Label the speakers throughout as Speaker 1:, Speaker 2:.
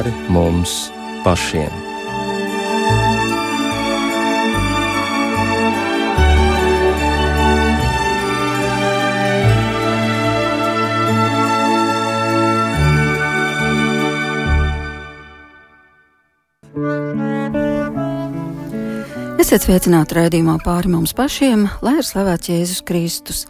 Speaker 1: pāri mums pašiem.
Speaker 2: Esiet sveicināti raidījumā pāri mums pašiem, lai ir slavēts Jēzus Kristus.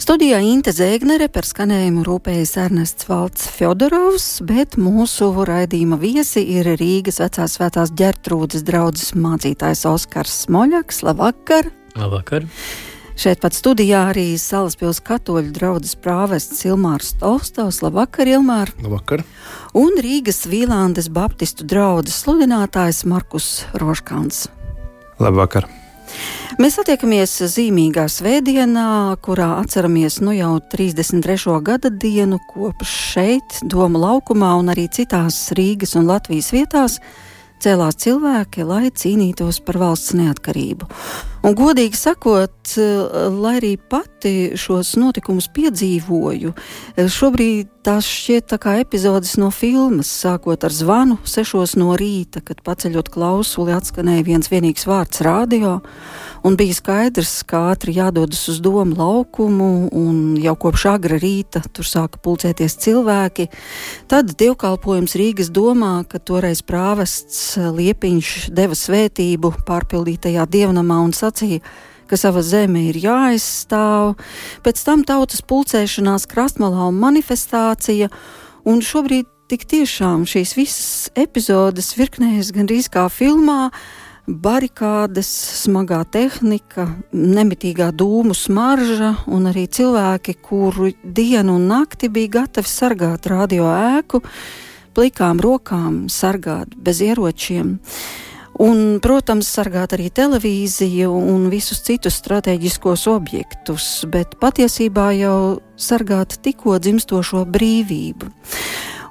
Speaker 2: Studijā Inte Zēgnere par skanējumu rūpējas Ernests Valts Fjodorovs, bet mūsu raidījuma viesi ir Rīgas vecās svētās ģertrūdas draudzes mācītājs Oskars Smoļaks. Labvakar!
Speaker 3: Labvakar!
Speaker 2: Šeit pat studijā arī Salaspils katoļu draudzes prāvests Ilmārs Tolstovs. Labvakar, Ilmār!
Speaker 4: Labvakar!
Speaker 2: Un Rīgas Vīlandes Baptistu draudzes sludinātājs Markus Roškāns.
Speaker 4: Labvakar!
Speaker 2: Mēs satiekamies zīmīgā svētdienā, kurā atceramies nu jau 33. gada dienu, kopš šeit, Doma laukumā un arī citās Rīgas un Latvijas vietās cēlās cilvēki, lai cīnītos par valsts neatkarību. Un, godīgi sakot, lai arī pati šos notikumus piedzīvoju, šobrīd tās šķiet tā kā epizodes no filmas, sākot ar zvanu sešos no rīta, kad paceļot klausuli atskanēja viens vienīgs vārds radio un bija skaidrs, ka ātri jādodas uz domu laukumu, un jau kopš agra rīta tur sāka pulcēties cilvēki. Tad dievkalpojums Rīgas domā, ka toreiz prāvests Liepiņš deva svētību pārpildītajā dievnamā un sacīja, ka sava zeme ir jāaizstāv, pēc tam tautas pulcēšanās krastmalā un manifestācija, un šobrīd tik tiešām šīs visas epizodes virknējas gandrīz kā filmā, barikādes, smagā tehnika, nemitīgā dūmu smarža un arī cilvēki, kuru dienu un nakti bija gatavi sargāt radio ēku, plikām rokām, sargāt bez ieročiem. Un, protams, sargāt arī televīziju un visus citus strateģiskos objektus, bet patiesībā jau sargāt tikko dzimstošo brīvību.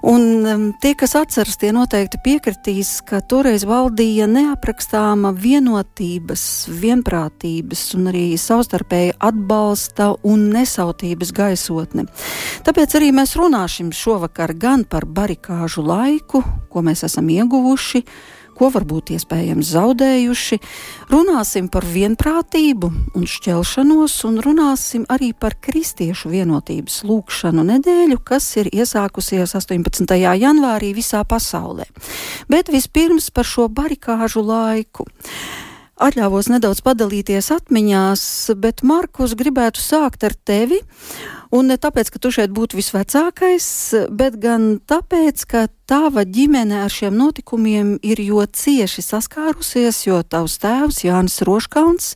Speaker 2: Un um, tie, kas atceras, tie noteikti piekritīs, ka toreiz valdīja neaprakstāma vienotības, vienprātības un arī savstarpēja atbalsta un nesautības gaisotne. Tāpēc arī mēs runāsim šovakar gan par barikāžu laiku, ko mēs esam ieguvuši, ko varbūt iespējams zaudējuši. Runāsim par vienprātību un šķelšanos, un runāsim arī par kristiešu vienotības lūkšanu nedēļu, kas ir iesākusies 18. janvārī visā pasaulē. Bet vispirms par šo barikāžu laiku atļāvos nedaudz padalīties atmiņās, bet Markus gribētu sākt ar tevi. Un ne tāpēc, ka tu šeit būtu visvecākais, bet gan tāpēc, ka tava ģimene ar šiem notikumiem ir jo cieši saskārusies, jo tavs tēvs Jānis Roškauns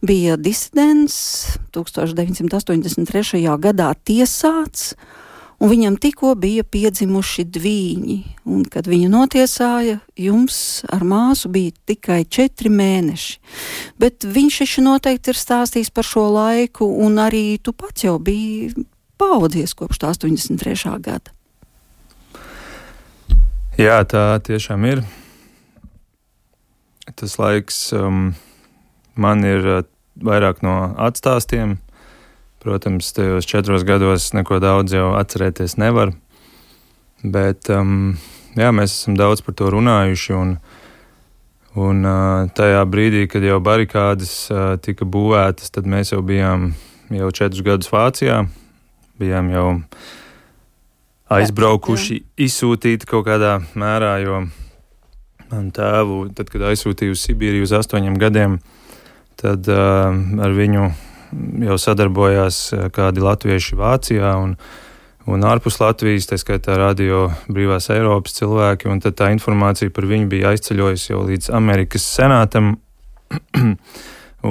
Speaker 2: bija disidents 1983. gadā tiesāts un viņam tikko bija piedzimuši dvīņi, un kad viņu notiesāja, jums ar māsu bija tikai četri mēneši. Bet viņš taču noteikti ir stāstījis par šo laiku, un arī tu pats jau biji paudzies kopš 83. gada.
Speaker 4: Jā, tā tiešām ir. Tas laiks um, man ir uh, vairāk no atstāstiem, Protams, tajos četros gados neko daudz jau atcerēties nevar. Bet um, jā, mēs esam daudz par to runājuši. Un, un uh, tajā brīdī, kad jau barikādas uh, tika būvētas, tad mēs jau bijām jau četrus gadus Vācijā. Bijām jau aizbraukuši, izsūtīti kaut kādā mērā, jo man tēvu, tad, kad aizsūtīju uz Sibīriju uz astoņiem gadiem, tad uh, ar viņu jau sadarbojās eh, kādi latvieši Vācijā un, un ārpus Latvijas, tā skaitā radio brīvās Eiropas cilvēki, un tad tā informācija par viņu bija aizceļojusi jau līdz Amerikas senātam.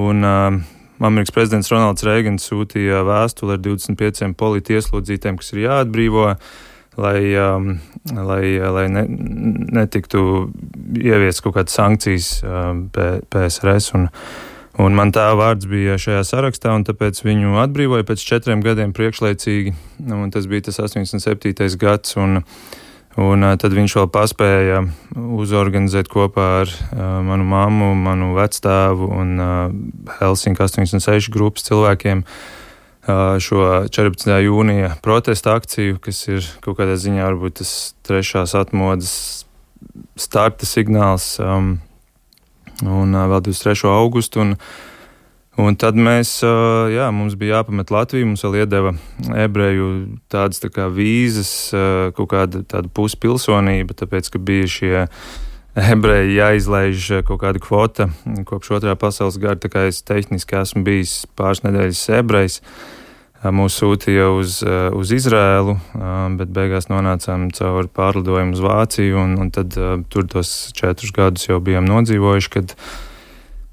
Speaker 4: un, uh, Amerikas prezidents Ronalds Reigans sūtīja vēstuli ar 25 politi ieslodzītiem, kas ir jāatbrīvo, lai, um, lai, lai ne, netiktu ieviestas kaut kādas sankcijas um, PSRS. Un, Un man tā vārds bija šajā sarakstā, un tāpēc viņu atbrīvoja pēc četriem gadiem priekšlaicīgi. Tas bija tas 87. gads, un, un tad viņš vēl paspēja uzorganizēt kopā ar uh, manu mammu, manu vecstāvu un uh, Helsinki 86 grupas cilvēkiem uh, šo 14. jūnija protesta akciju, kas ir kaut kādā ziņā varbūt tas trešās atmodas starta signāls um, un vēl 23. augustu. Un, Un tad mēs, jā, mums bija jāpamet Latviju, mums vēl iedeva ebreju tādas tā kā vīzas, kaut kāda tāda puspilsonība, tāpēc, ka bija šie ebreji jāizlaiž kaut kāda kvota kopš otrā pasaules gara, tā kā es tehniski esmu bijis pāris nedēļas ebrejs. Mūs sūtīja uz, uz Izrēlu, bet beigās nonācām caur pārlidojumu uz Vāciju, un, un tad tur tos četrus gadus jau bijām nodzīvojuši, kad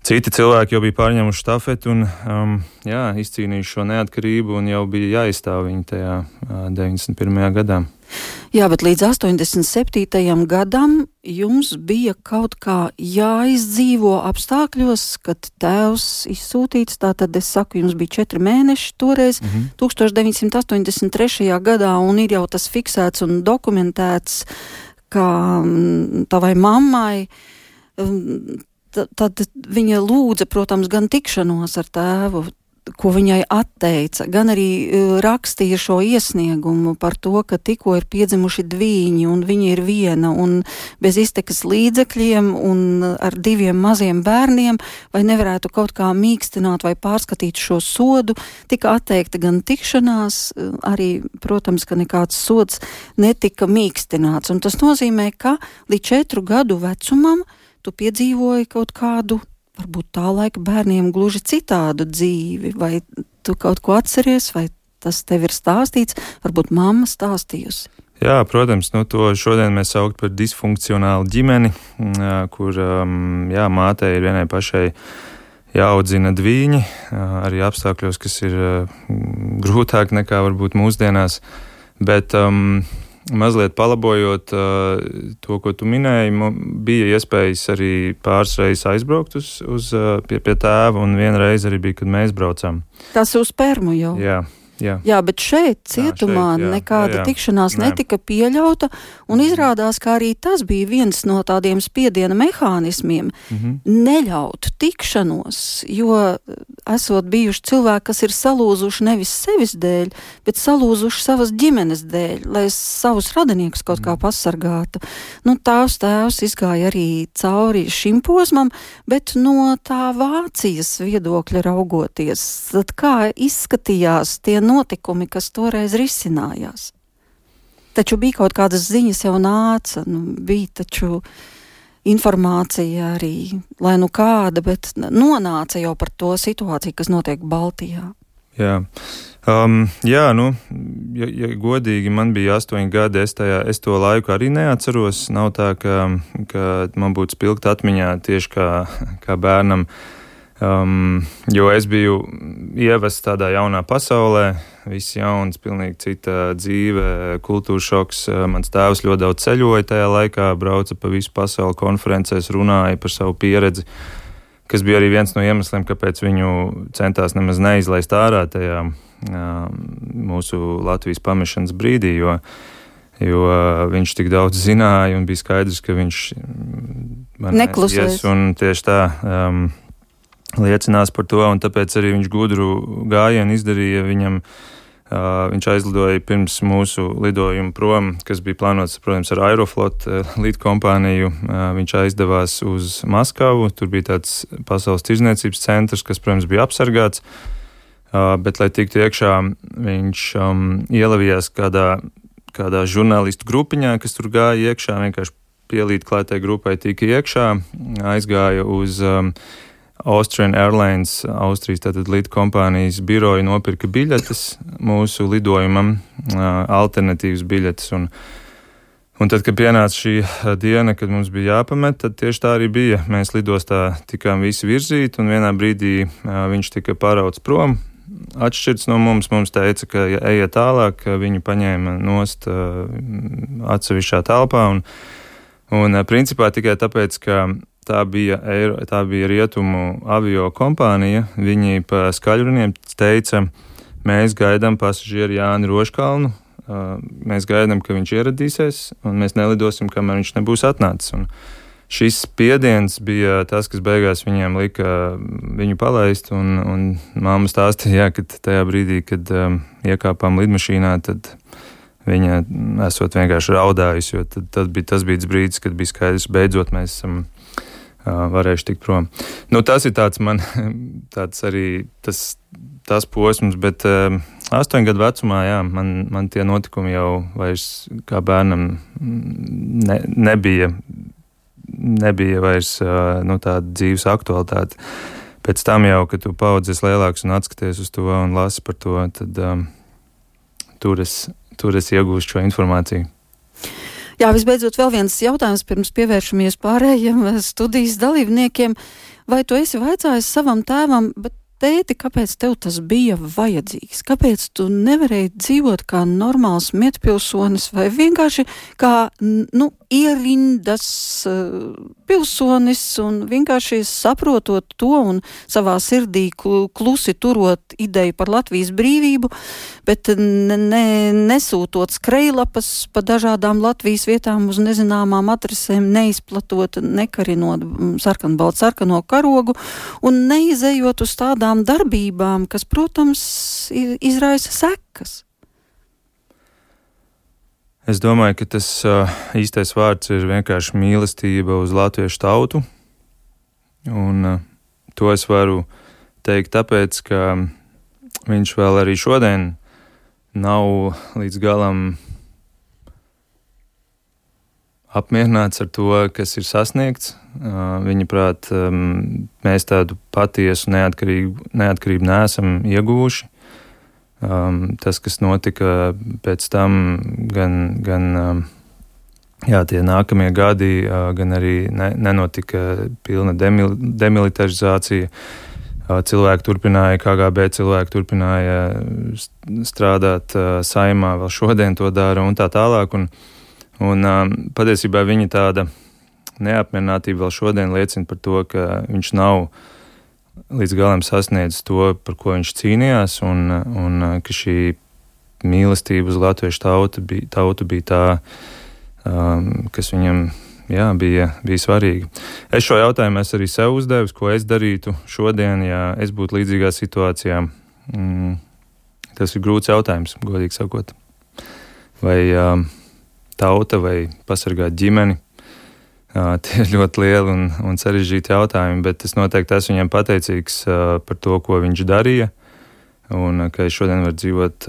Speaker 4: Citi cilvēki jau bija pārņēmuši stafeti un um, jā, izcīnījuši šo neatkarību, un jau bija jāizstāv viņi tajā uh, 91. gadā.
Speaker 2: Jā, bet līdz 87. gadam jums bija kaut kā jāizdzīvo apstākļos, kad tēvs izsūtīts. Tātad es saku, jums bija četri mēneši toreiz, mm -hmm. 1983. gadā, un ir jau tas fiksēts un dokumentēts, ka mm, tavai mammai mm, tad viņa lūdza, protams, gan tikšanos ar tēvu, ko viņai atteica, gan arī uh, rakstīja šo iesniegumu par to, ka tikko ir piedzimuši dviņi un viņa ir viena un bez iztekas līdzekļiem un ar diviem maziem bērniem, vai nevarētu kaut kā mīkstināt vai pārskatīt šo sodu, tika atteikta gan tikšanās, arī, protams, ka nekāds sods netika mīkstināts. Un tas nozīmē, ka līdz četru gadu vecumam tu piedzīvoji kaut kādu, varbūt tā laika bērniem gluži citādu dzīvi, vai tu kaut ko atceries, vai tas tev ir stāstīts, varbūt mamma stāstījusi.
Speaker 4: Jā, protams, nu, to šodien mēs saucam par disfunkcionālu ģimeni, kur jā, mātei ir vienai pašai jāaudzina dviņi, arī apstākļos, kas ir grūtāk nekā varbūt mūsdienās. Bet um, mazliet palabojot uh, to, ko tu minēji, bija iespējas arī pāris reizes aizbraukt uz, uz, pie, pie tēva, un vienreiz arī bija, kad mēs braucām.
Speaker 2: Tas uz Permu jau.
Speaker 4: Jā. Jā.
Speaker 2: jā, bet šeit, cietumā, jā, šeit, jā. nekāda jā, jā. tikšanās Nē. netika pieļauta. Un mhm. izrādās, ka arī tas bija viens no tādiem spiediena mehānismiem mm -hmm. - neļaut tikšanos. Jo esot bijuši cilvēki, kas ir salūzuši nevis sevis dēļ, bet salūzuši savas ģimenes dēļ, lai savus radiniekus kaut kā mhm. pasargātu. Nu, tēvs tēvs izgāja arī cauri šim posmam, bet no tā Vācijas viedokļa raugoties, tad kā izskatījās tie notikumi, kas toreiz risinājās. Taču bija kaut kādas ziņas jau nāca, nu, bija taču informācija arī, lai nu kāda, bet nonāca jau par to situāciju, kas notiek Baltijā.
Speaker 4: Jā, um, jā nu, ja, ja godīgi, man bija astoņi gadi, es, tajā, es to laiku arī neatceros. Nav tā, ka, ka man būtu spilgta atmiņā tieši kā, kā bērnam. Uh, Um, jo es biju ievests tādā jaunā pasaulē, viss jauns, pilnīgi cita dzīve, kultūras šoks. Uh, mans tēvs ļoti daudz ceļoja tajā laikā, brauca pa visu pasauli konferencēs, runāja par savu pieredzi, kas bija arī viens no iemesliem, kāpēc viņu centās nemaz neizlaist ārā tajā um, mūsu Latvijas pamešanas brīdī. Jo, jo viņš tik daudz zināja un bija skaidrs, ka viņš
Speaker 2: man neklusēs.
Speaker 4: Un tieši tā. Um, liecinās par to, un tāpēc arī viņš gudru gājienu izdarīja. Viņam, uh, viņš aizlidoja pirms mūsu lidojuma prom, kas bija plānots, protams, ar Aeroflot uh, līdkompāniju. Uh, viņš aizdevās uz Maskavu, tur bija tāds pasaules tirzniecības centrs, kas, protams, bija apsargāts. Uh, bet, lai tiktu iekšā, viņš um, ielavījās kādā, kādā žurnālistu grupiņā, kas tur gāja iekšā, vienkārši pielīt klātai grupai, tika iekšā, aizgāja uz um, Austrian Airlines, Austrijas tātad līdz kompānijas biroja nopirka biļetes mūsu lidojumam, alternatīvas biļetes. Un, un tad, kad pienāca šī diena, kad mums bija jāpamet, tad tieši tā arī bija. Mēs lidostā tikām visi virzīti, un vienā brīdī viņš tika parauts prom. Atšķirts no mums, mums teica, ka ja ejiet tālāk, viņu paņēma nost atsevišķā telpā. Un, un principā tikai tāpēc, ka Tā bija, Eiro, tā bija rietumu avio kompānija. Viņi pa skaļruniem teica, mēs gaidām pasažieru Jāni Roškalnu, mēs gaidām, ka viņš ieradīsies, un mēs nelidosim, kamēr viņš nebūs atnācis. Un šis spiediens bija tas, kas beigās viņiem lika viņu palaist. Un, un māma stāstīja, ka tajā brīdī, kad um, iekāpām lidmašīnā, tad viņa esot vienkārši raudājusi, jo tad, tad bija tas bija brīdis, kad bija skaidrs, beidzot mēs esam uh, varējuši tikt prom. Nu, tas ir tāds man, tāds arī tas, tas posms, bet astoņu gadu vecumā, jā, man, man tie notikumi jau vairs kā bērnam ne, nebija, nebija vairs nu, tāda dzīves aktualitāte. Pēc tam jau, kad tu paudzies lielāks un atskaties uz to un lasi par to, tad um, tur es tur es iegūstu šo informāciju.
Speaker 2: Jā, visbeidzot, vēl viens jautājums, pirms pievēršamies pārējiem studijas dalībniekiem. Vai tu esi vaicājis savam tēvam, bet tēti, kāpēc tev tas bija vajadzīgs? Kāpēc tu nevarēji dzīvot kā normāls mietpilsonis vai vienkārši kā, nu, ierindas uh, pilsonis un vienkārši saprotot to un savā sirdī klusi turot ideju par Latvijas brīvību, bet ne, ne, nesūtot skrejlapas pa dažādām Latvijas vietām uz nezināmām adresēm, neizplatot, nekarinot sarkanbaltu sarkano karogu un neizējot uz tādām darbībām, kas, protams, izraisa sekas.
Speaker 4: Es domāju, ka tas uh, īstais vārds ir vienkārši mīlestība uz latviešu tautu. Un, uh, to es varu teikt tāpēc, ka viņš vēl arī šodien nav līdz galam apmierināts ar to, kas ir sasniegts. Viņa prāt, mēs tādu patiesu neatkarību, neatkarību neesam ieguvuši. Tas, kas notika pēc tam, gan, gan jā, tie nākamie gadi, gan arī ne, nenotika pilna demil, demilitarizācija. Cilvēki turpināja, KGB cilvēki turpināja strādāt saimā, vēl šodien to dara un tā tālāk. Un, un patiesībā viņa tāda neapmierinātība vēl šodien liecina par to, ka viņš nav līdz galam sasniedzis to, par ko viņš cīnījās, un, un ka šī mīlestība uz latviešu tautu bija, tautu bija tā, um, kas viņam jā, bija, bija svarīga. Es šo jautājumu es arī sev uzdevu, ko es darītu šodien, ja es būtu līdzīgā situācijā. Mm, tas ir grūts jautājums, godīgi sakot. Vai um, tauta vai pasargāt ģimeni Tie ir ļoti lieli un, un sarežģīti jautājumi, bet es noteikti esmu viņam pateicīgs par to, ko viņš darīja. Un ka es šodien varu dzīvot,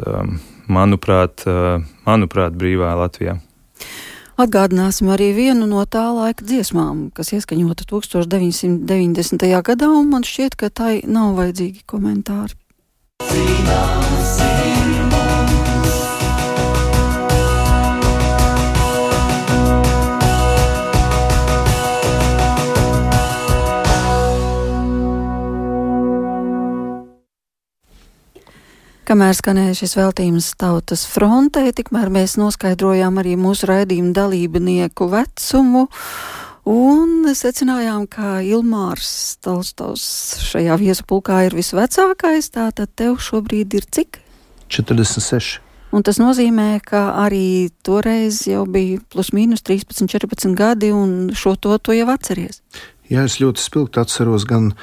Speaker 4: manuprāt, manuprāt brīvā Latvijā.
Speaker 2: Atgādināsim arī vienu no tā laika dziesmām, kas ieskaņota 1990. gadā, un man šķiet, ka tai nav vajadzīgi komentāri. Zināsim. Kamēr skanēja šis veltījums tautas frontē, tikmēr mēs noskaidrojām arī mūsu raidījumu dalībnieku vecumu. Un secinājām, ka Ilmārs Tolstovs šajā viesu pulkā ir visvecākais. Tātad tev šobrīd ir cik?
Speaker 3: 46.
Speaker 2: Un tas nozīmē, ka arī toreiz jau bija plus mīnus 13, 14 gadi, un šo to, to jau atceries.
Speaker 3: Jā, es ļoti spilgti atceros gan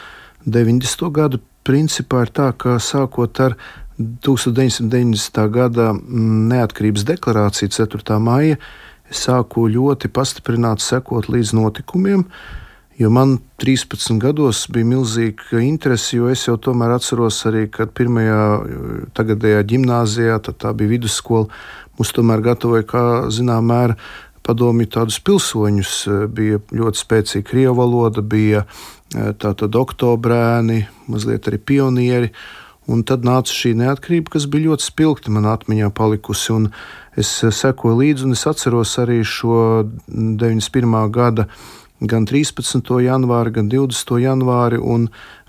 Speaker 3: 90. gadu. Principā ir tā, ka sākot ar 1990. gada mm, neatkarības deklarācija 4. maija sāku ļoti pastiprināti sekot līdz notikumiem, jo man 13 gados bija milzīga interese, jo es jau tomēr atceros arī, kad pirmajā tagadējā gimnāzijā, tad tā bija vidusskola, mums tomēr gatavoja, kā zinām, mēra padomju tādus pilsoņus. Bija ļoti spēcīga krievu valoda, bija eh, tātad oktobrēni, mazliet arī pionieri. Un tad nāca šī neatkarība, kas bija ļoti spilgti man atmiņā palikusi. Es eh, sekoju līdzi, un es atceros arī šo 91. gada gan 13. janvāri, gan 20. janvāri.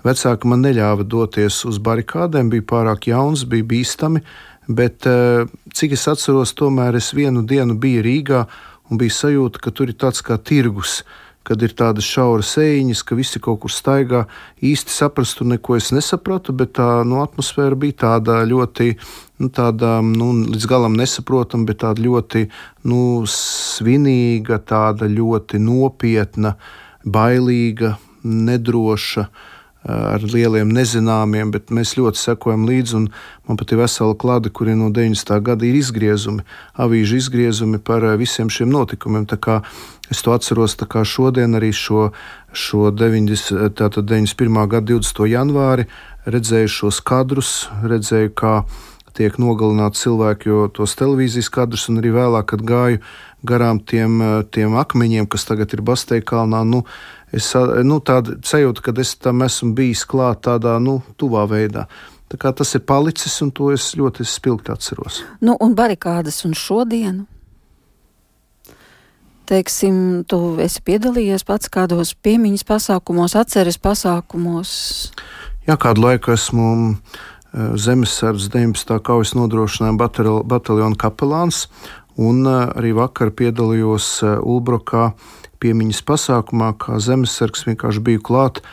Speaker 3: Vecāki man neļāva doties uz barikādēm, bija pārāk jauns, bija bīstami. Bet eh, cik es atceros, tomēr es vienu dienu biju Rīgā un bija sajūta, ka tur ir tāds kā tirgus kad ir tādas šauras ejiņas, ka visi kaut kur staigā. Īsti saprastu neko es nesapratu, bet tā nu, atmosfēra bija tāda ļoti, nu, tāda, nu, līdz galam nesaprotama, bet tāda ļoti nu, svinīga, tāda ļoti nopietna, bailīga, nedroša. ar lieliem nezināmiem, bet mēs ļoti sekojam līdzi. Man pat ir vesela klāde, kuriem no 90. gada ir izgriezumi, avīžu izgriezumi par visiem šiem notikumiem. Es to atceros šodien, arī šo, šo 90, 91. gada 20. janvāri, redzēju šos kadrus, redzēju, kā tiek nogalināti cilvēki, jo tos televīzijas kadrus, un arī vēlāk, kad gāju garām tiem, tiem akmeņiem, kas tagad ir Basteikalnā, nu, es nu, tādu sajūtu, ka es tam esmu bijis klāt tādā nu, tuvā veidā. Tā kā tas ir palicis, un to es ļoti spilgti atceros.
Speaker 2: Nu, un barikādas un šodienu? Teiksim, tu esi piedalījies pats kādos piemiņas pasākumos, atceres pasākumos?
Speaker 3: Jā, kādu laiku esmu eh, Zemesardzes 19. kaujas nodrošinājuma bataljona kapelāns, un eh, arī vakar piedalījos eh, Ulbrokā piemiņas pasākumā, kā zemesargs vienkārši biju klāt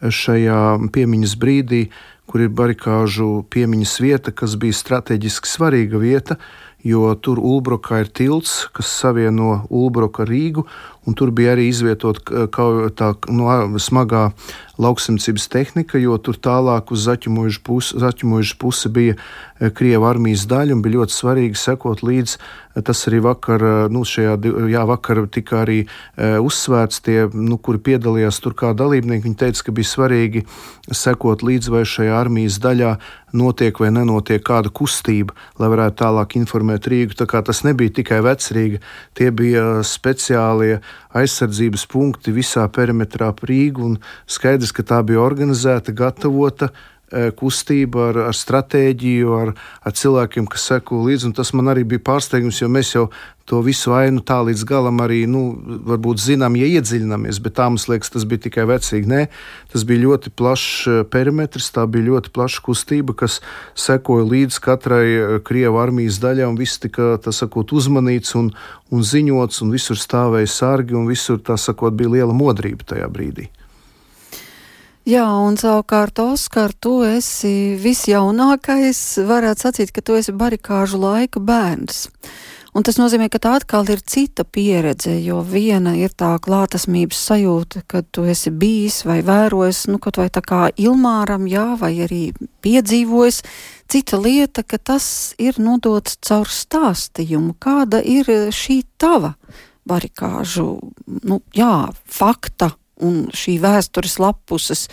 Speaker 3: šajā piemiņas brīdī, kur ir barikāžu piemiņas vieta, kas bija strateģiski svarīga vieta, jo tur Ulbrokā ir tilts, kas savieno Ulbroku ar Rīgu, un tur bija arī izvietota tā no, smagā lauksimniecības tehnika, jo tur tālāk uz zaķumojušu pusi, zaķumojušu pusi bija eh, Krieva armijas daļa un bija ļoti svarīgi sekot līdzi. Eh, tas arī vakar, eh, nu, šajā, jā, vakar tika arī uh, uzsvērts tie, nu, kuri piedalījās tur kā dalībnieki. Viņi teica, ka bija svarīgi sekot līdzi, vai šajā armijas daļā notiek vai nenotiek kāda kustība, lai varētu tālāk informēt Rīgu. Tā kā tas nebija tikai vecrīga, tie bija speciālie aizsardzības punkti visā perimetrā ap Rīgu. Skaidrs, ka tā bija organizēta, gatavota kustība ar, ar stratēģiju, ar, ar cilvēkiem, kas seko līdzi. Tas man arī bija pārsteigums, jo mēs jau to visu ainu tā līdz galam arī, nu, varbūt zinām, ja iedziļināmies, bet tā mums liekas, tas bija tikai vecīgi. Nē, tas bija ļoti plašs eh, perimetrs, tā bija ļoti plaša kustība, kas sekoja līdz katrai eh, Krievu armijas daļai, un viss tika, sakot, uzmanīts un, un ziņots, un visur stāvēja sargi, un visur, tā sakot, bija liela modrība tajā brīdī.
Speaker 2: Jā, un savukārt, Oskar, tu esi visjaunākais. Varētu sacīt, ka tu esi barikāžu laika bērns. Un tas nozīmē, ka tā atkal ir cita pieredze, jo viena ir tā klātesmības sajūta, kad tu esi bijis vai vērojis, nu, kaut vai tā kā Ilmāram, jā, vai arī piedzīvojis. Cita lieta, ka tas ir nodots caur stāstījumu. Kāda ir šī tava barikāžu, nu, jā, fakta un šī vēstures lapuses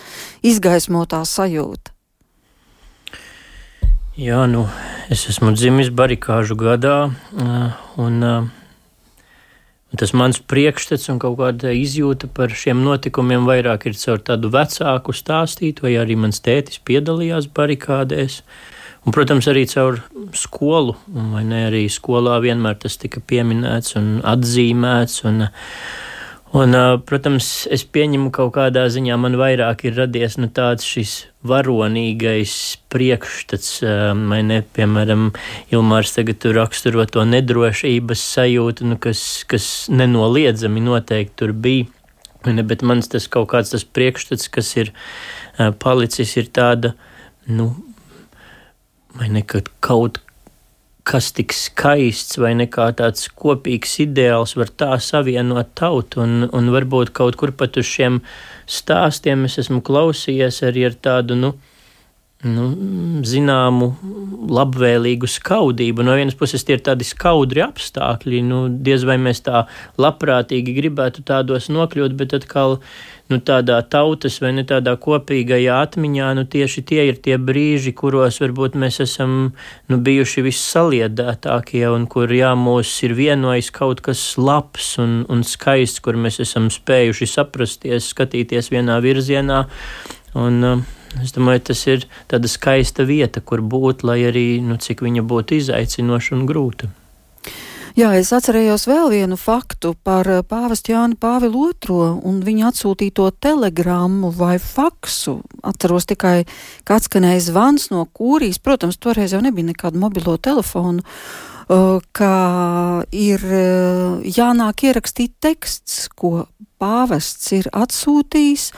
Speaker 2: izgaismotā sajūta?
Speaker 5: Jā, nu, es esmu dzimis barikāžu gadā, un, un tas mans priekšstats un kaut kāda izjūta par šiem notikumiem vairāk ir caur tādu vecāku stāstītu, vai arī mans tētis piedalījās barikādēs. Un, protams, arī caur skolu, vai ne arī skolā vienmēr tas tika pieminēts un atzīmēts. Un, Un, protams, es pieņemu, ka kaut kādā ziņā man vairāk ir radies nu, tāds šis varonīgais priekšstats, vai ne, piemēram, Ilmārs tagad tur raksturo to nedrošības sajūtu, nu, kas, kas nenoliedzami noteikti tur bija. Ne, bet mans tas kaut kāds tas priekšstats, kas ir palicis, ir tāda, nu, vai ne, ka kaut kas tik skaists vai nekā tāds kopīgs ideāls var tā savienot tautu. Un, un varbūt kaut kur pat uz šiem stāstiem es esmu klausījies arī ar tādu, nu, nu, zināmu, labvēlīgu skaudību. No vienas puses, tie ir tādi skaudri apstākļi, nu, diez vai mēs tā labprātīgi gribētu tādos nokļūt, bet atkal nu, tādā tautas vai ne tādā kopīgajā atmiņā, nu, tieši tie ir tie brīži, kuros varbūt mēs esam nu, bijuši vissaliedētākie un kur jā, mūs ir vienojis kaut kas labs un, un skaists, kur mēs esam spējuši saprasties, skatīties vienā virzienā. Un, uh, Es domāju, tas ir tāda skaista vieta, kur būt, lai arī nu, cik viņa būtu izaicinoša un grūta.
Speaker 2: Jā, es atcerējos vēl vienu faktu par eh, pāvestu Jānu Pāvilu II un viņa atsūtīto telegrammu vai faksu. Atceros tikai, ka atskanēja zvans no kūrijas. Protams, toreiz jau nebija nekādu mobilo telefonu eh, ka ir eh, jānāk ierakstīt teksts, ko pāvests ir atsūtījis,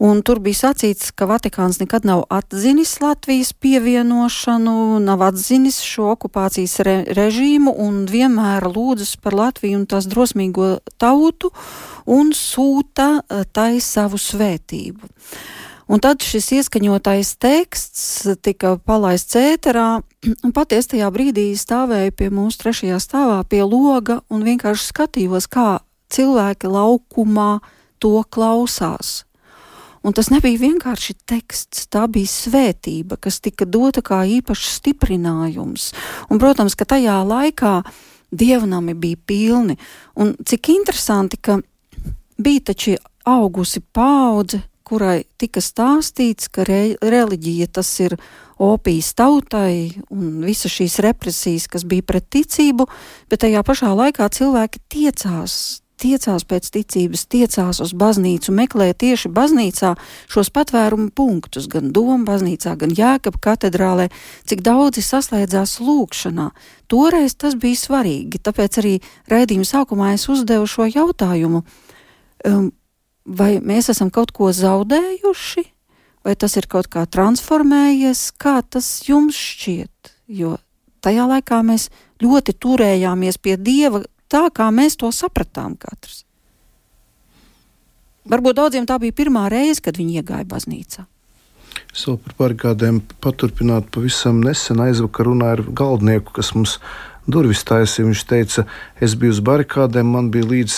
Speaker 2: Un tur bija sacīts, ka Vatikāns nekad nav atzinis Latvijas pievienošanu, nav atzinis šo okupācijas re režīmu un vienmēr lūdzas par Latviju un tās drosmīgo tautu un sūta eh, tai savu svētību. Un tad šis ieskaņotais teksts tika palaists ēterā, un patiesi tajā brīdī stāvēju pie mūsu trešajā stāvā pie loga un vienkārši skatījos, kā cilvēki laukumā to klausās. Un tas nebija vienkārši teksts, tā bija svētība, kas tika dota kā īpašs stiprinājums. Un, protams, ka tajā laikā dievnami bija pilni. Un cik interesanti, ka bija taču augusi paudze, kurai tika stāstīts, ka re, reliģija tas ir opijas tautai un visas šīs represijas, kas bija pret ticību, bet tajā pašā laikā cilvēki tiecās, tiecās pēc ticības, tiecās uz baznīcu, meklēja tieši baznīcā šos patvērumu punktus, gan Doma baznīcā, gan Jēkab katedrālē, cik daudzi saslēdzās lūkšanā. Toreiz tas bija svarīgi, tāpēc arī raidījuma sākumā es uzdevu šo jautājumu. Um, vai mēs esam kaut ko zaudējuši, vai tas ir kaut kā transformējies, kā tas jums šķiet? Jo tajā laikā mēs ļoti turējāmies pie Dieva tā, kā mēs to sapratām katrs. Varbūt daudziem tā bija pirmā reize, kad viņi iegāja baznīcā.
Speaker 3: Es vēl par barikādēm paturpināt pavisam nesen aizvakar runāju ar galdnieku, kas mums durvis taisīja. Viņš teica, es biju uz barikādēm, man bija līdz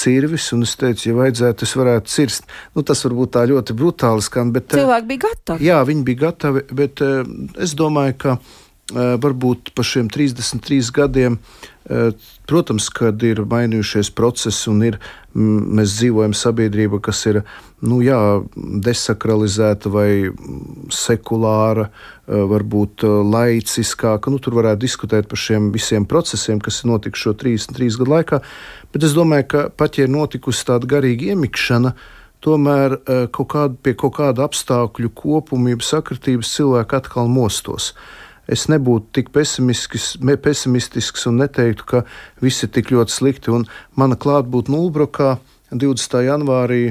Speaker 3: cirvis, un es teicu, ja vajadzētu, es varētu cirst. Nu, tas varbūt tā ļoti brutāli skan, bet
Speaker 2: cilvēki bija gatavi.
Speaker 3: Jā, viņi bija gatavi, bet es domāju, ka varbūt pa šiem 33 gadiem Protams, kad ir mainījušies procesi un ir, mēs dzīvojam sabiedrība, kas ir nu, jā, desakralizēta vai sekulāra, varbūt laiciskāka. Nu, tur varētu diskutēt par šiem visiem procesiem, kas ir notikuši šo 33 gadu laikā. Bet es domāju, ka pat ja ir notikusi tāda garīga iemikšana, tomēr kaut kāda, pie kaut kāda apstākļu kopuma, sakritības cilvēki atkal mostos es nebūtu tik pesimistisks un neteiktu, ka viss ir tik ļoti slikti. Un mana klātbūtne Nulbrokā 20. janvārī,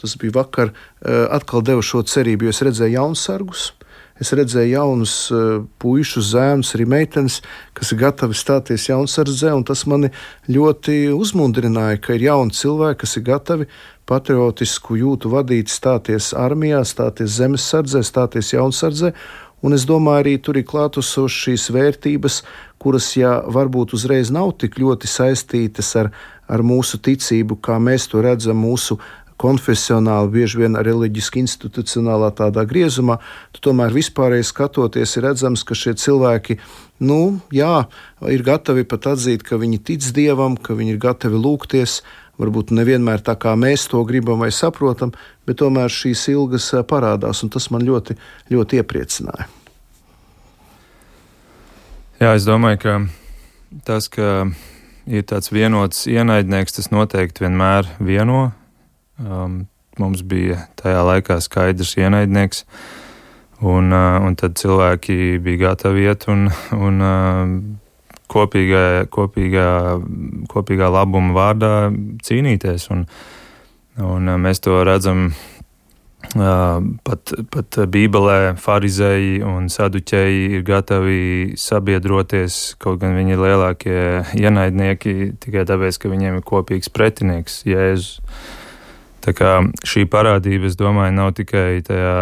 Speaker 3: tas bija vakar, eh, atkal deva šo cerību, jo es redzēju jaunsargus. Es redzēju jaunus uh, puikas, zēnus, arī meitenes, kas ir gatavi stāties jaunsardzē, un tas mani ļoti uzmundrināja, ka ir jauni cilvēki, kas ir gatavi patriotisku jūtu vadīt, stāties armijā, stāties zemesardzē, stāties jaunsardzē, Un es domāju, arī tur ir klātesošas šīs vērtības, kuras, ja varbūt uzreiz nav tik ļoti saistītas ar, ar mūsu ticību, kā mēs to redzam mūsu konfesionāli, bieži vien reliģiski, institucionālā tādā griezumā, tad tomēr vispārēji skatoties, ir redzams, ka šie cilvēki, nu, jā, ir gatavi pat atzīt, ka viņi tic dievam, ka viņi ir gatavi lūgties, varbūt nevienmēr tā kā mēs to gribam vai saprotam, bet tomēr šīs ilgas parādās, un tas man ļoti, ļoti iepriecināja.
Speaker 4: Jā, es domāju, ka tas, ka ir tāds vienots ienaidnieks, tas noteikti vienmēr vieno. Um, mums bija tajā laikā skaidrs ienaidnieks, un, uh, un tad cilvēki bija gatavi iet un, un uh, kopīgā, kopīgā, kopīgā labuma vārdā cīnīties. Un, un mēs to redzam pat, pat Bībelē farizēji un saduķēji ir gatavi sabiedroties, kaut gan viņi ir lielākie ienaidnieki tikai tāpēc, ka viņiem ir kopīgs pretinieks Jēzus. Tā kā šī parādība, es domāju, nav tikai tajā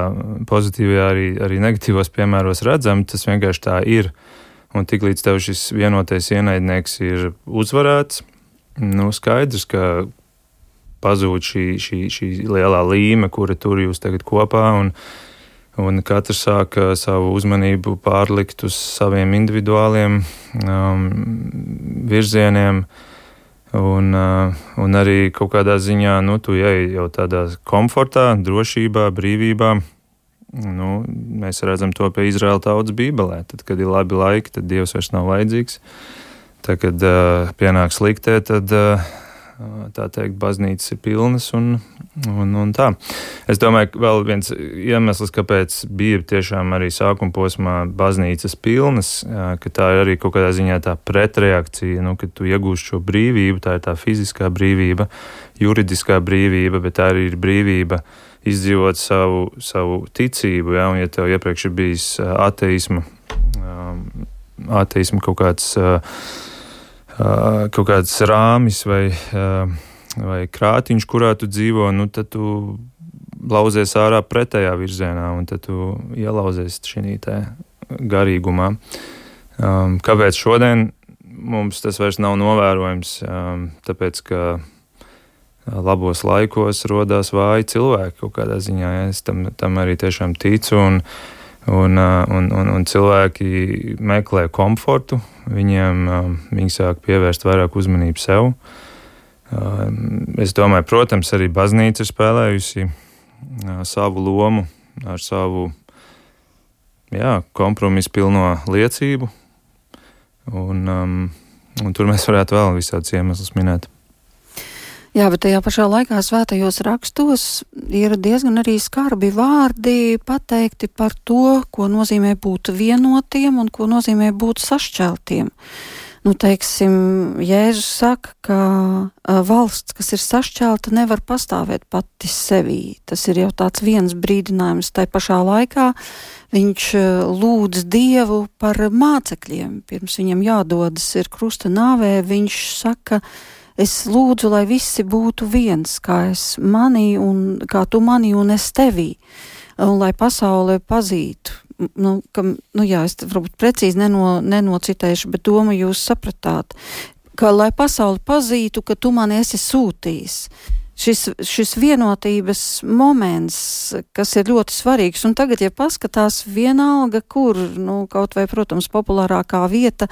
Speaker 4: pozitīvajā, arī, arī negatīvos piemēros redzama, tas vienkārši tā ir. Uh, Un tiklīdz tev šis vienotais ienaidnieks ir uzvarēts, nu, skaidrs, ka pazūd šī, šī, šī lielā līme, kura tur jūs tagad kopā. Un, un katrs sāk savu uzmanību pārlikt uz saviem individuāliem um, virzieniem. Un, uh, un arī kaut kādā ziņā, nu, tu ej jau tādā komfortā, drošībā, brīvībā. Nu, mēs redzam to pie Izraēla tautas Bībelē. Tad, kad ir labi laiki, tad Dievs vairs nav vajadzīgs. Tad, kad uh, pienāk sliktē, tad uh, tā teikt, baznīcas ir pilnas un, un, un tā. Es domāju, ka vēl viens iemesls, kāpēc bija tiešām arī sākuma posmā baznīcas pilnas, ka tā ir arī kaut kādā ziņā tā pretreakcija, nu, kad tu iegūsti šo brīvību, tā ir tā fiziskā brīvība, juridiskā brīvība, bet tā arī ir brīvība izdzīvot savu, savu ticību. Ja, un, ja tev iepriekš ir bijis ateisma, ateisma kaut kāds, kaut kāds rāmis vai, vai krātiņš, kurā tu dzīvo, nu, tad tu lauzies ārā pretējā virzienā, un tad tu ielauzies šī garīgumā. Um, kāpēc šodien mums tas vairs nav novērojams? Um, tāpēc, ka labos laikos radās vāji cilvēki kaut kādā ziņā. Ja? Es tam, tam arī tiešām ticu. Un, un, un, un, un cilvēki meklē komfortu, viņiem viņi sāk pievērst vairāk uzmanību sev. Es domāju, protams, arī baznīca ir spēlējusi savu lomu ar savu jā, kompromisu pilno liecību. Un, um, un tur mēs varētu vēl visādus iemeslus minēt.
Speaker 2: Jā, bet tajā pašā laikā svētajos rakstos ir diezgan arī skarbi vārdi pateikti par to, ko nozīmē būt vienotiem un ko nozīmē būt sašķeltiem. Nu, teiksim, Jēzus saka, ka valsts, kas ir sašķelta, nevar pastāvēt pati sevī. Tas ir jau tāds viens brīdinājums. Tai pašā laikā viņš lūdz Dievu par mācekļiem. Pirms viņam jādodas ir krusta nāvē, viņš saka, ka Es lūdzu, lai visi būtu viens, kā es manī un kā tu manī un es tevī, un lai pasaulē pazītu. Nu, ka, nu jā, es varbūt precīzi neno, nenocitēšu, bet domu jūs sapratāt, ka lai pasauli pazītu, ka tu mani esi sūtījis šis, šis vienotības moments, kas ir ļoti svarīgs. Un tagad, ja paskatās vienalga, kur, nu, kaut vai, protams, populārākā vieta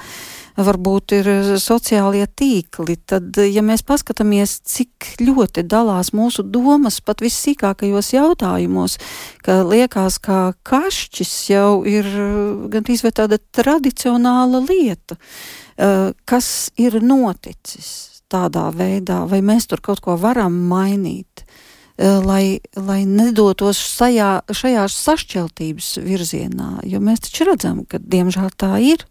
Speaker 2: varbūt ir sociālie tīkli, tad, ja mēs paskatāmies, cik ļoti dalās mūsu domas pat vissīkākajos jautājumos, ka liekas, ka kašķis jau ir gandrīz vai tāda tradicionāla lieta, eh, kas ir noticis tādā veidā, vai mēs tur kaut ko varam mainīt, eh, lai, lai nedotos šajā, šajā sašķeltības virzienā, jo mēs taču redzam, ka diemžēl tā ir.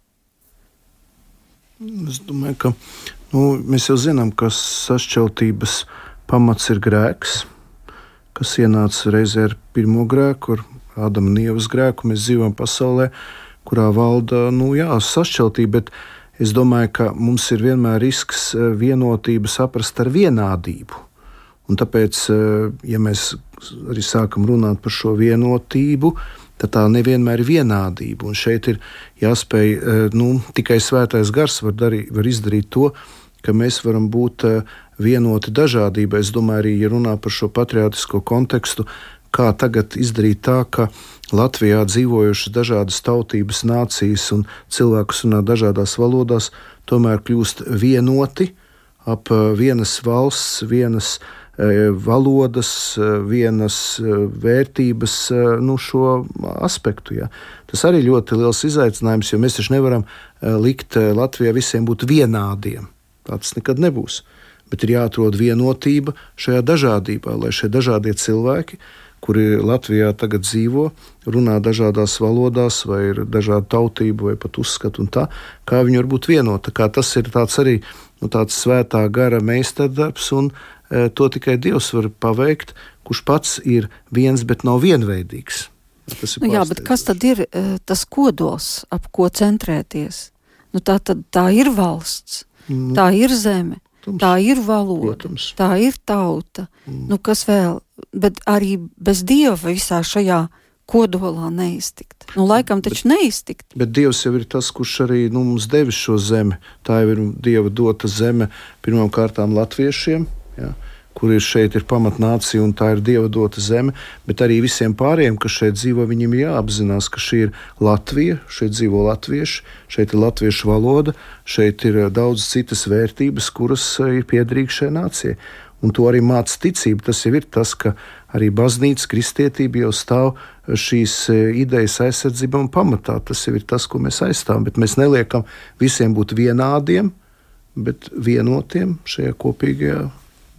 Speaker 3: Es domāju, ka nu, mēs jau zinām, ka sašķeltības pamats ir grēks, kas ienāca reizē ar pirmo grēku, ar Ādama un Ievas grēku. Mēs dzīvojam pasaulē, kurā valda nu, jā, sašķeltība. Es domāju, ka mums ir vienmēr risks eh, vienotību saprast ar vienādību. Un tāpēc, eh, ja mēs arī sākam runāt par šo vienotību, tad tā nevienmēr ir vienādība. Un šeit ir jāspēj, eh, nu, tikai svētais gars var, darīt, var izdarīt to, ka mēs varam būt vienoti dažādībā. Es domāju, arī ja runā par šo patriotisko kontekstu, kā tagad izdarīt tā, ka Latvijā dzīvojušas dažādas tautības, nācijas un cilvēki, kas runā dažādās valodās, tomēr kļūst vienoti ap eh, vienas valsts, vienas eh, valodas, eh, vienas vērtības nu, šo aspektu. Ja. Tas arī ļoti liels izaicinājums, jo mēs taču nevaram likt Latvijai visiem būt vienādiem. Tas nekad nebūs. Bet ir jāatrod vienotība šajā dažādībā, lai šie dažādie cilvēki kuri Latvijā tagad dzīvo, runā dažādās valodās, vai ir dažāda tautība, vai pat uzskatu, un tā, kā viņi var būt vienota. Kā tas ir tāds arī nu, tāds svētā gara meistardarbs, un e, to tikai Dievs var paveikt, kurš pats ir viens, bet nav vienveidīgs.
Speaker 2: Tas ir nu, jā, bet kas tad ir e, tas kodols, ap ko centrēties? Nu, tā, tad, tā ir valsts, nu, tā ir zeme, protams, tā ir valoda, protams. tā ir tauta. Mm. Nu, kas vēl? bet arī bez dieva visā šajā kodolā neiztikt. Nu, laikam taču bet, neiztikt.
Speaker 3: Bet Dievs jau ir tas, kurš arī nu, mums devis šo zemi. Tā jau ir Dieva dota zeme pirmām kārtām latviešiem. Ja kur ir šeit ir pamatnācija un tā ir dieva dota zeme, bet arī visiem pārējiem, kas šeit dzīvo, viņiem jāapzinās, ka šī ir Latvija, šeit dzīvo latvieši, šeit ir latviešu valoda, šeit ir daudz citas vērtības, kuras ir piederīgas šai nācijai un to arī māca ticība. Tas jau ir tas, ka arī baznīca, kristietība jau stāv šīs e, idejas aizsardzībā un pamatā. Tas jau ir tas, ko mēs aizstāvam. Bet mēs neliekam visiem būt vienādiem, bet vienotiem šajā kopīgajā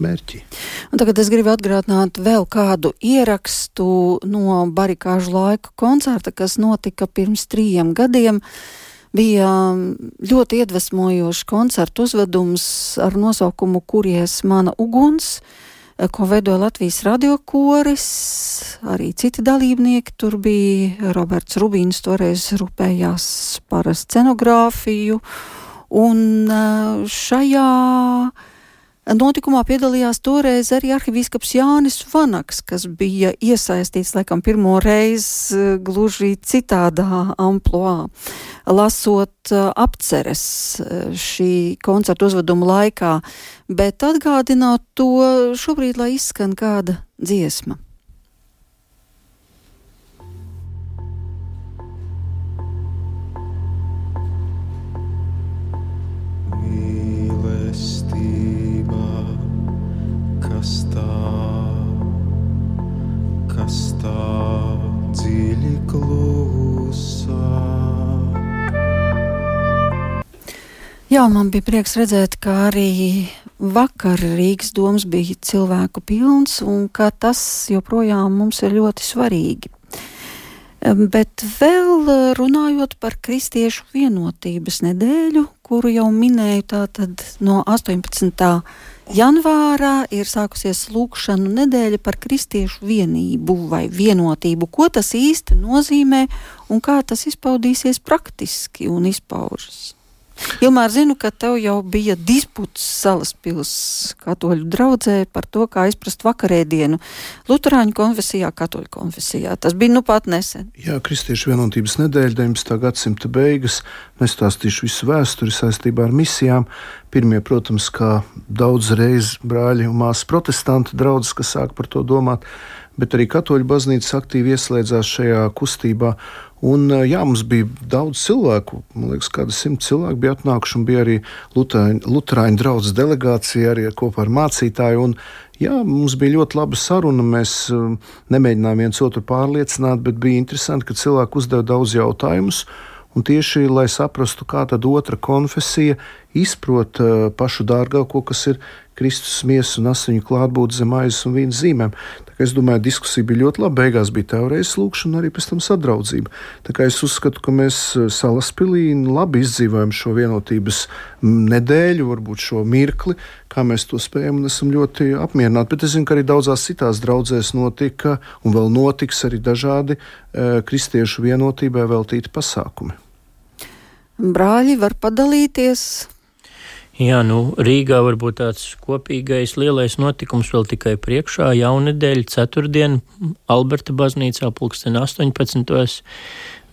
Speaker 3: mērķi.
Speaker 2: Un tagad es gribu atgādināt vēl kādu ierakstu no barikāžu laika koncerta, kas notika pirms trījiem gadiem. Uh, bija um, ļoti iedvesmojošs koncertu uzvedums ar nosaukumu Kuries mana uguns, eh, ko veidoja Latvijas radiokoris, arī citi dalībnieki. Tur bija Roberts Rubīns, toreiz rūpējās par scenogrāfiju, un eh, šajā Notikumā piedalījās toreiz arī arhivīskaps Jānis Vanaks, kas bija iesaistīts laikam pirmo reizi eh, gluži citādā amploā, lasot eh, apceres eh, šī koncerta uzveduma laikā, bet atgādināt to šobrīd, lai izskan kāda dziesma. Jā, man bija prieks redzēt, ka arī vakar Rīgas domas bija cilvēku pilns un ka tas joprojām mums ir ļoti svarīgi. Bet vēl runājot par kristiešu vienotības nedēļu, kuru jau minēju, tātad no 18. janvārā ir sākusies lūkšanu nedēļa par kristiešu vienību vai vienotību. Ko tas īsti nozīmē un kā tas izpaudīsies praktiski un izpaužas? Ilmār, zinu, ka tev jau bija disputs salaspils katoļu draudzē par to, kā izprast vakarēdienu Luterāņu konfesijā, katoļu konfesijā. Tas bija nu pat nesen.
Speaker 3: Jā, Kristiešu vienotības nedēļa, 19. gadsimta beigas. Nestāstīšu visu vēsturi saistībā ar misijām. Pirmie, protams, kā daudz reiz brāļi un māsas protestantu draudzes, kas sāk par to domāt, bet arī katoļu baznīca aktīvi ieslēdzās šajā kustībā Un, jā, mums bija daudz cilvēku, man liekas, kāda simt cilvēku bija atnākuši, bija arī Lutāņu draugs delegācija arī kopā ar mācītāju. Un, jā, mums bija ļoti laba saruna. Mēs nemēģinājām viens otru pārliecināt, bet bija interesanti, ka cilvēki uzdeva daudz jautājumus. Un tieši lai saprastu, kā tad otra konfesija izprot uh, pašu dārgāko, kas ir Kristus miesas un asiņu klātbūtne zem aizas un vīna zīmēm. Es domāju, diskusija bija ļoti laba. Beigās bija teorētiski lūkšana, arī pēc tam sadraudzība. Tā kā es uzskatu, ka mēs uh, salaspīlī labi izdzīvojam šo vienotības nedēļu, varbūt šo mirkli, kā mēs to spējam un esam ļoti apmierināti. Bet es zinu, ka arī daudzās citās draudzēs notika un vēl notiks arī dažādi e, kristiešu vienotībai veltīti pasākumi.
Speaker 2: Brāļi var padalīties.
Speaker 5: Jā, nu, Rīgā varbūt tāds kopīgais lielais notikums vēl tikai priekšā. Jaunedēļ, ceturtdien, Alberta baznīcā pulksten 18.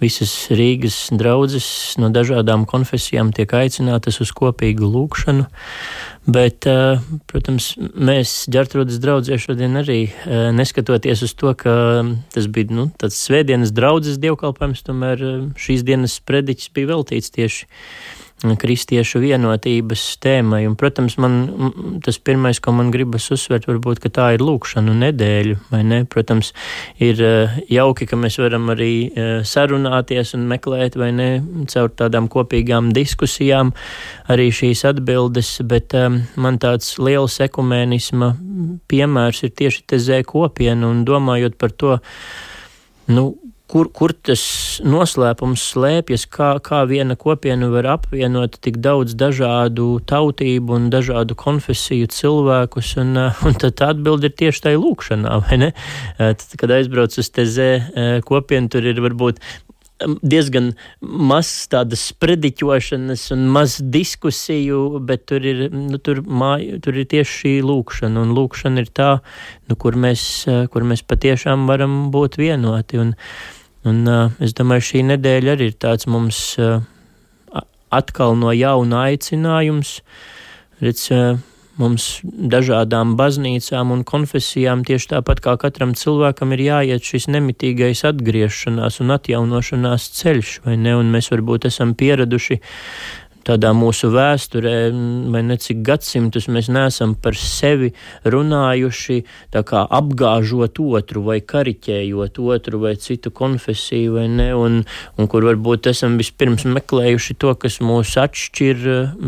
Speaker 5: Visas Rīgas draudzes no dažādām konfesijām tiek aicinātas uz kopīgu lūgšanu. Bet, protams, mēs ģērtrūdas draudzē šodien arī neskatoties uz to, ka tas bija nu, tāds svētdienas draudzes dievkalpojums, tomēr šīs dienas prediķis bija veltīts tieši kristiešu vienotības tēmai. Un, protams, man tas pirmais, ko man gribas uzsvērt, varbūt, ka tā ir lūkšanu nedēļa, vai ne? Protams, ir eh, jauki, ka mēs varam arī eh, sarunāties un meklēt, vai ne, caur tādām kopīgām diskusijām arī šīs atbildes, bet um, man tāds liels ekumēnisma piemērs ir tieši te zē kopiena un domājot par to, nu, kur, kur tas noslēpums slēpjas, kā, kā viena kopiena var apvienot tik daudz dažādu tautību un dažādu konfesiju cilvēkus, un, eh, un tad atbildi ir tieši tai lūkšanā, vai ne? Eh, tad, kad aizbrauc uz tezē eh, kopienu, tur ir varbūt diezgan maz tādas sprediķošanas un maz diskusiju, bet tur ir, nu, tur, māj, tur ir tieši šī lūkšana, un lūkšana ir tā, nu, kur, mēs, kur mēs patiešām varam būt vienoti. Un, Un, uh, es domāju, šī nedēļa arī ir tāds mums uh, atkal no jauna aicinājums. Redz, uh, mums dažādām baznīcām un konfesijām tieši tāpat kā katram cilvēkam ir jāiet šis nemitīgais atgriešanās un atjaunošanās ceļš, vai ne? Un mēs varbūt esam pieraduši tādā mūsu vēsturē, vai necik gadsimtus mēs neesam par sevi runājuši, apgāžot otru vai kariķējot otru vai citu konfesiju, vai ne, un, un kur varbūt esam vispirms meklējuši to, kas mūs atšķir,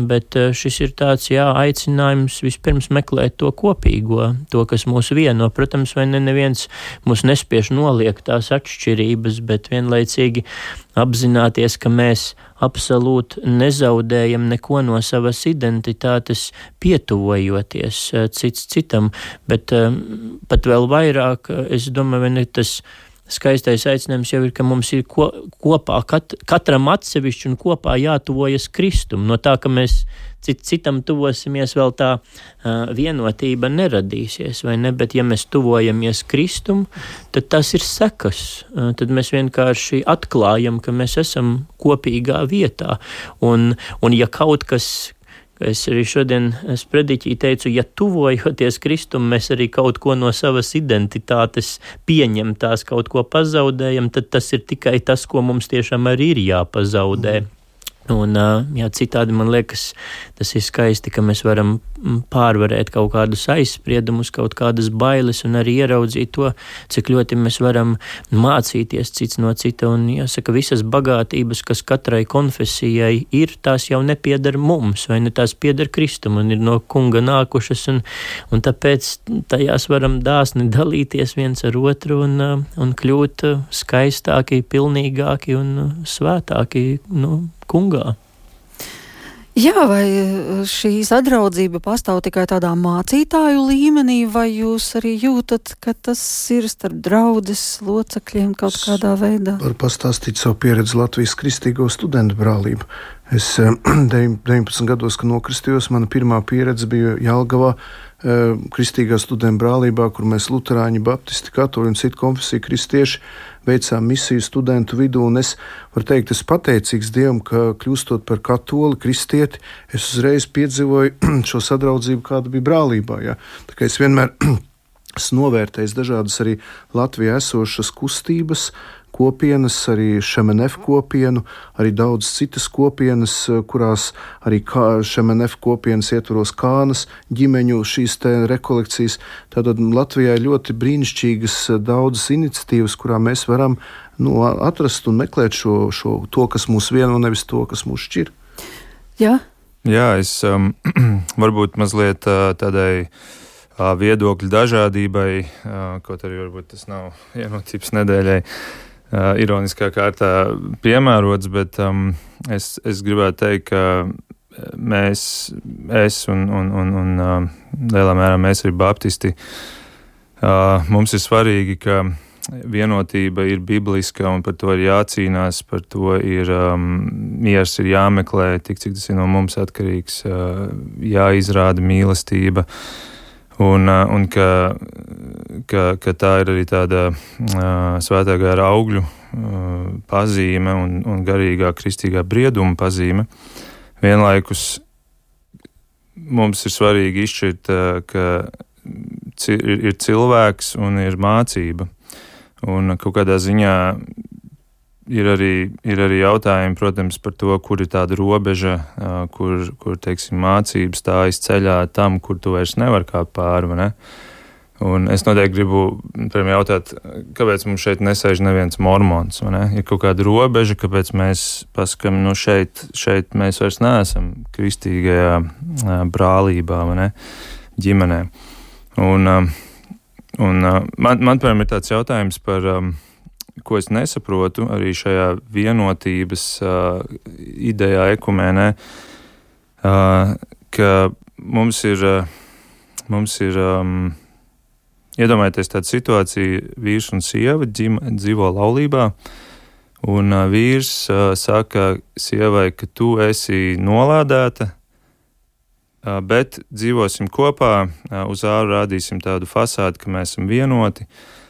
Speaker 5: bet eh, šis ir tāds, jā, aicinājums vispirms meklēt to kopīgo, to, kas mūs vieno. Protams, vai ne, neviens mūs nespiež noliegt tās atšķirības, bet vienlaicīgi apzināties, ka mēs absolūti nezaudējam neko no savas identitātes, pietuvojoties eh, cits citam, bet eh, pat vēl vairāk, eh, es domāju, ne tas skaistais aicinājums jau ir, ka mums ir ko, kopā, kat, katram atsevišķi un kopā jātuvojas Kristum. No tā, ka mēs cit, citam tuvosimies, vēl tā uh, vienotība neradīsies, vai ne? Bet, ja mēs tuvojamies Kristum, tad tas ir sekas. Uh, tad mēs vienkārši atklājam, ka mēs esam kopīgā vietā. Un, un ja kaut kas, Es arī šodien sprediķī teicu, ja tuvojoties Kristum, mēs arī kaut ko no savas identitātes pieņemtās, kaut ko pazaudējam, tad tas ir tikai tas, ko mums tiešām arī ir jāpazaudē. Mm. Un, jā, citādi man liekas, tas ir skaisti, ka mēs varam pārvarēt kaut kādus aizspriedumus, kaut kādas bailes un arī ieraudzīt to, cik ļoti mēs varam mācīties cits no cita. Un jāsaka, visas bagātības, kas katrai konfesijai ir, tās jau nepieder mums, vai ne tās pieder Kristum un ir no kunga nākušas, un, un tāpēc tajās varam dāsni dalīties viens ar otru un, un kļūt skaistāki, pilnīgāki un svētāki. Nu, kungā.
Speaker 2: Jā, vai eh, šī sadraudzība pastāv tikai tādā mācītāju līmenī, vai jūs arī jūtat, ka tas ir starp draudzes locekļiem kaut kādā veidā?
Speaker 3: Varu pastāstīt savu pieredzi Latvijas kristīgo studentu brālību. Es 19 eh, gados, kad nokristījos, mana pirmā pieredze bija Jālgavā Eh, kristīgā studentu brālībā, kur mēs, Lutāņi, Baptisti, Katoļi un citu konfesiju kristieši, veicām misiju studentu vidū. Es varu teikt, es pateicīgs Dievam, ka kļūstot par katoli, kristieti, es uzreiz piedzīvoju šo sadraudzību, kāda bija brālībā. Jā. Tā kā es vienmēr esmu novērtējis dažādas arī Latvijā esošas kustības, kopienas, arī Šemenef kopienu, arī daudz citas kopienas, eh, kurās arī Šemenef kopienas ietvaros kānas ģimeņu šīs rekolekcijas. Tātad Latvijā ir ļoti brīnišķīgas eh, daudzas iniciatīvas, kurām mēs varam nu, atrast un meklēt šo, šo, to, kas mūs vieno, nevis to, kas mūs šķir.
Speaker 2: Jā,
Speaker 4: Jā es um, varbūt mazliet uh, tādai uh, viedokļu dažādībai, uh, kaut arī varbūt tas nav vienotības nedēļai. Uh, uh, ironiskā kārtā piemērots, bet um, es, es gribētu teikt, ka mēs, es un, un, un, un uh, lielā mērā mēs arī baptisti, uh, mums ir svarīgi, ka vienotība ir bibliska un par to ir jācīnās, par to ir um, miers, ir jāmeklē, tik cik tas ir no mums atkarīgs, uh, jāizrāda mīlestība. Uh, un ka ka, ka tā ir arī tāda uh, svētā gara augļu uh, pazīme un, un garīgā kristīgā brieduma pazīme. Vienlaikus mums ir svarīgi izšķirt, ka ir cilvēks un ir mācība. Un kaut kādā ziņā ir arī, ir arī jautājumi, protams, par to, kur ir tāda robeža, kur, kur teiksim, mācības stājas ceļā tam, kur tu vairs nevari kāpt pāri. Ne? Un es noteikti gribu pirmie jautāt, kāpēc mums šeit nesēž neviens mormons? Ne? Ir kaut kāda robeža, kāpēc mēs pasakām, nu šeit, šeit mēs vairs neesam kristīgajā brālībā, ģimenē. Un, un man, man piemēram, ir tāds jautājums par, ko es nesaprotu arī šajā vienotības idejā, ekumēnē, ka mums ir, mums ir um, Iedomājieties tādu situāciju, vīrs un sieva ģim, dzīvo laulībā, un uh, vīrs uh, saka sievai, ka tu esi nolādēta, uh, bet dzīvosim kopā, uh, uz āru rādīsim tādu fasādi, ka mēs esam vienoti.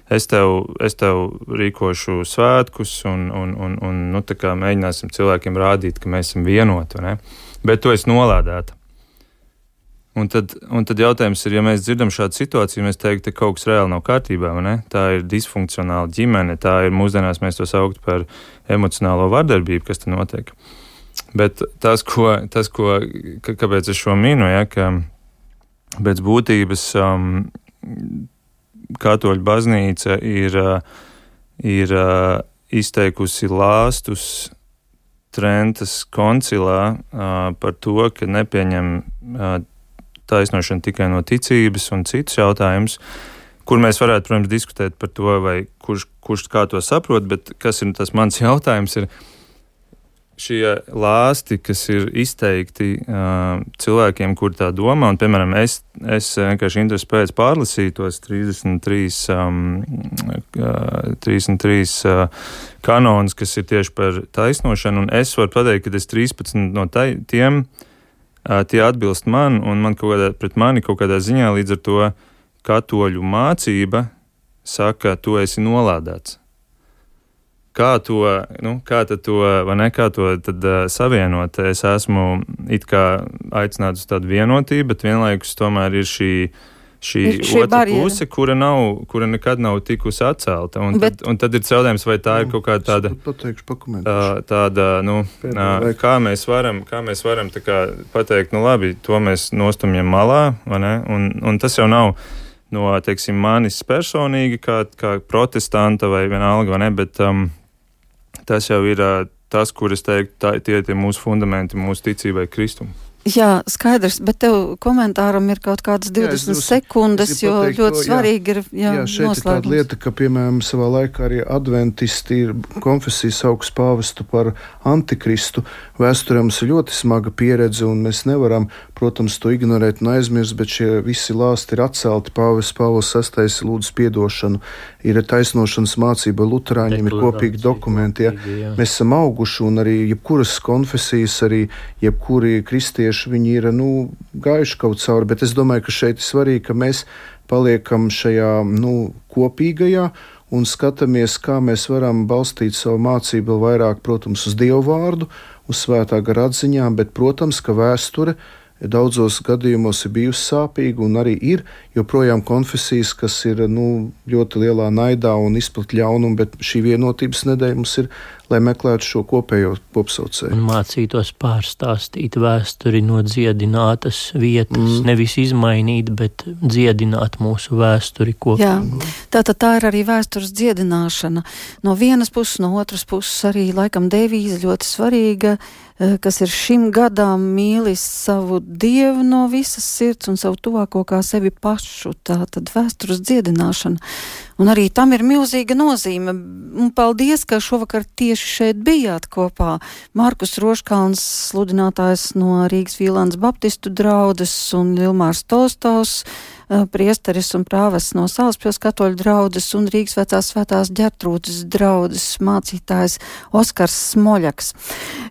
Speaker 4: Es tev, es tev rīkošu svētkus, un, un, un, un nu, mēģināsim cilvēkiem rādīt, ka mēs esam vienoti. Bet tu esi nolādēta. Un tad, un tad jautājums ir, ja mēs dzirdam šādu situāciju, mēs teiktu, ka kaut kas reāli nav kārtībā. Tā ir disfunkcionāla ģimene, tā ir mūsdienās mēs to saucam par emocionālo vardarbību, kas tur notiek. Bet tas, ko, tas, ko kāpēc es šo minu, ja, ka pēc būtības um, katoļu baznīca ir, uh, ir uh, izteikusi lāstus Trentas koncilā uh, par to, ka nepieņem taisnošana tikai no ticības un citus jautājumus, kur mēs varētu, protams, diskutēt par to, kurš, kurš kā to saprot, bet kas ir tas mans jautājums, ir, šie lāsti, kas ir izteikti uh, cilvēkiem, kur tā domā, un, piemēram, es, es vienkārši interesi pēc pārlasīju tos 33, um, 33 uh, kanonus, kas ir tieši par taisnošanu, un es varu pateikt, ka es 13 no tai, tiem, uh, tie atbilst man, un man kaut kādā, pret mani kaut kādā ziņā līdz ar to katoļu mācība saka, tu esi nolādēts kā to, nu, kā to, vai ne, kā to tad, uh, savienot. Es esmu it kā aicināts uz tādu vienotību, bet vienlaikus tomēr ir šī. Šī, ir šī otra barjera. puse, kura, nav, kura nekad nav tikusi atcelta. Un, bet, tad, un tad ir jautājums, vai tā ir kaut kāda tāda,
Speaker 3: pateikšu,
Speaker 4: tā, tāda nu, Pēdējā, kā mēs varam, kā mēs varam kā pateikt, nu labi, to mēs nostumjam malā, un, un tas jau nav no, teiksim, manis personīgi, kā, kā protestanta vai vienalga, vai ne, bet um, tas jau ir tas, kur es teiktu, tā, tie ir mūsu fundamenti, mūsu ticībai Kristum.
Speaker 2: Jā, skaidrs, bet tev komentāram ir kaut kādas 20 jā, es, sekundes, es jo ļoti to, svarīgi ir jā, jā, šeit noslēgums. ir tāda
Speaker 3: lieta, ka, piemēram, savā laikā arī adventisti ir konfesijas augsts pāvestu par antikristu. Vēsturē mums ir ļoti smaga pieredze, un mēs nevaram, protams, to ignorēt un aizmirst, bet šie visi lāsti ir atcelti. Pāvests Pāvils VI lūdzu piedošanu, ir taisnošanas mācība, Lutāņiem ir kopīgi dokumenti. Ja. Mēs esam auguši, un arī jebkuras konfesijas, arī jebkuri kristieši viņi ir nu, gājuši kaut cauri, bet es domāju, ka šeit ir svarīgi, ka mēs paliekam šajā nu, kopīgajā un skatāmies, kā mēs varam balstīt savu mācību vēl vairāk, protams, uz Dievu vārdu, uz svētā gara atziņām, bet, protams, ka vēsture daudzos gadījumos ir bijusi sāpīga un arī ir joprojām konfesijas, kas ir nu, ļoti lielā naidā un izplatīta ļaunumu, bet šī vienotības nedēļa mums ir, lai meklētu šo kopējo kopsaucēju.
Speaker 5: Un mācītos pārstāstīt vēsturi no dziedinātas vietas, mm. nevis izmainīt, bet dziedināt mūsu vēsturi kopā.
Speaker 2: Jā, tātad tā ir arī vēstures dziedināšana. No vienas puses, no otras puses arī laikam devīze ļoti svarīga Eh, kas ir šim gadam mīlis savu dievu no visas sirds un savu tuvāko kā sevi pašu. Tā tad vēstures dziedināšana. Un arī tam ir milzīga nozīme. Un paldies, ka šovakar tieši šeit bijāt kopā. Markus Roškāns, sludinātājs no Rīgas Vīlāns Baptistu draudas un Ilmārs Tostovs Eh, priesteris un prāves no Salaspils katoļu draudzes un Rīgas vecās svētās ģertrūdas draudzes mācītājs Oskars Smoļaks.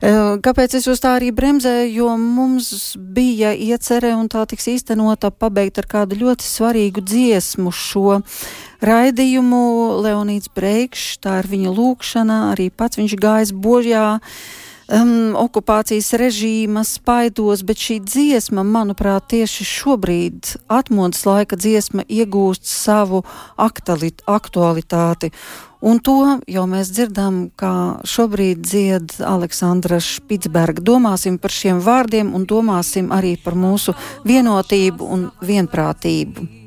Speaker 2: Eh, kāpēc es jūs tā arī bremzēju, jo mums bija iecerē un tā tiks īstenota pabeigt ar kādu ļoti svarīgu dziesmu šo raidījumu. Leonīts Breikšs, tā ir viņa lūkšana, arī pats viņš gājis bojā um, okupācijas režīma spaidos, bet šī dziesma, manuprāt, tieši šobrīd atmodas laika dziesma iegūst savu aktualitāti. Un to jau mēs dzirdam, kā šobrīd dzied Aleksandra Špitsberga. Domāsim par šiem vārdiem un domāsim arī par mūsu vienotību un vienprātību.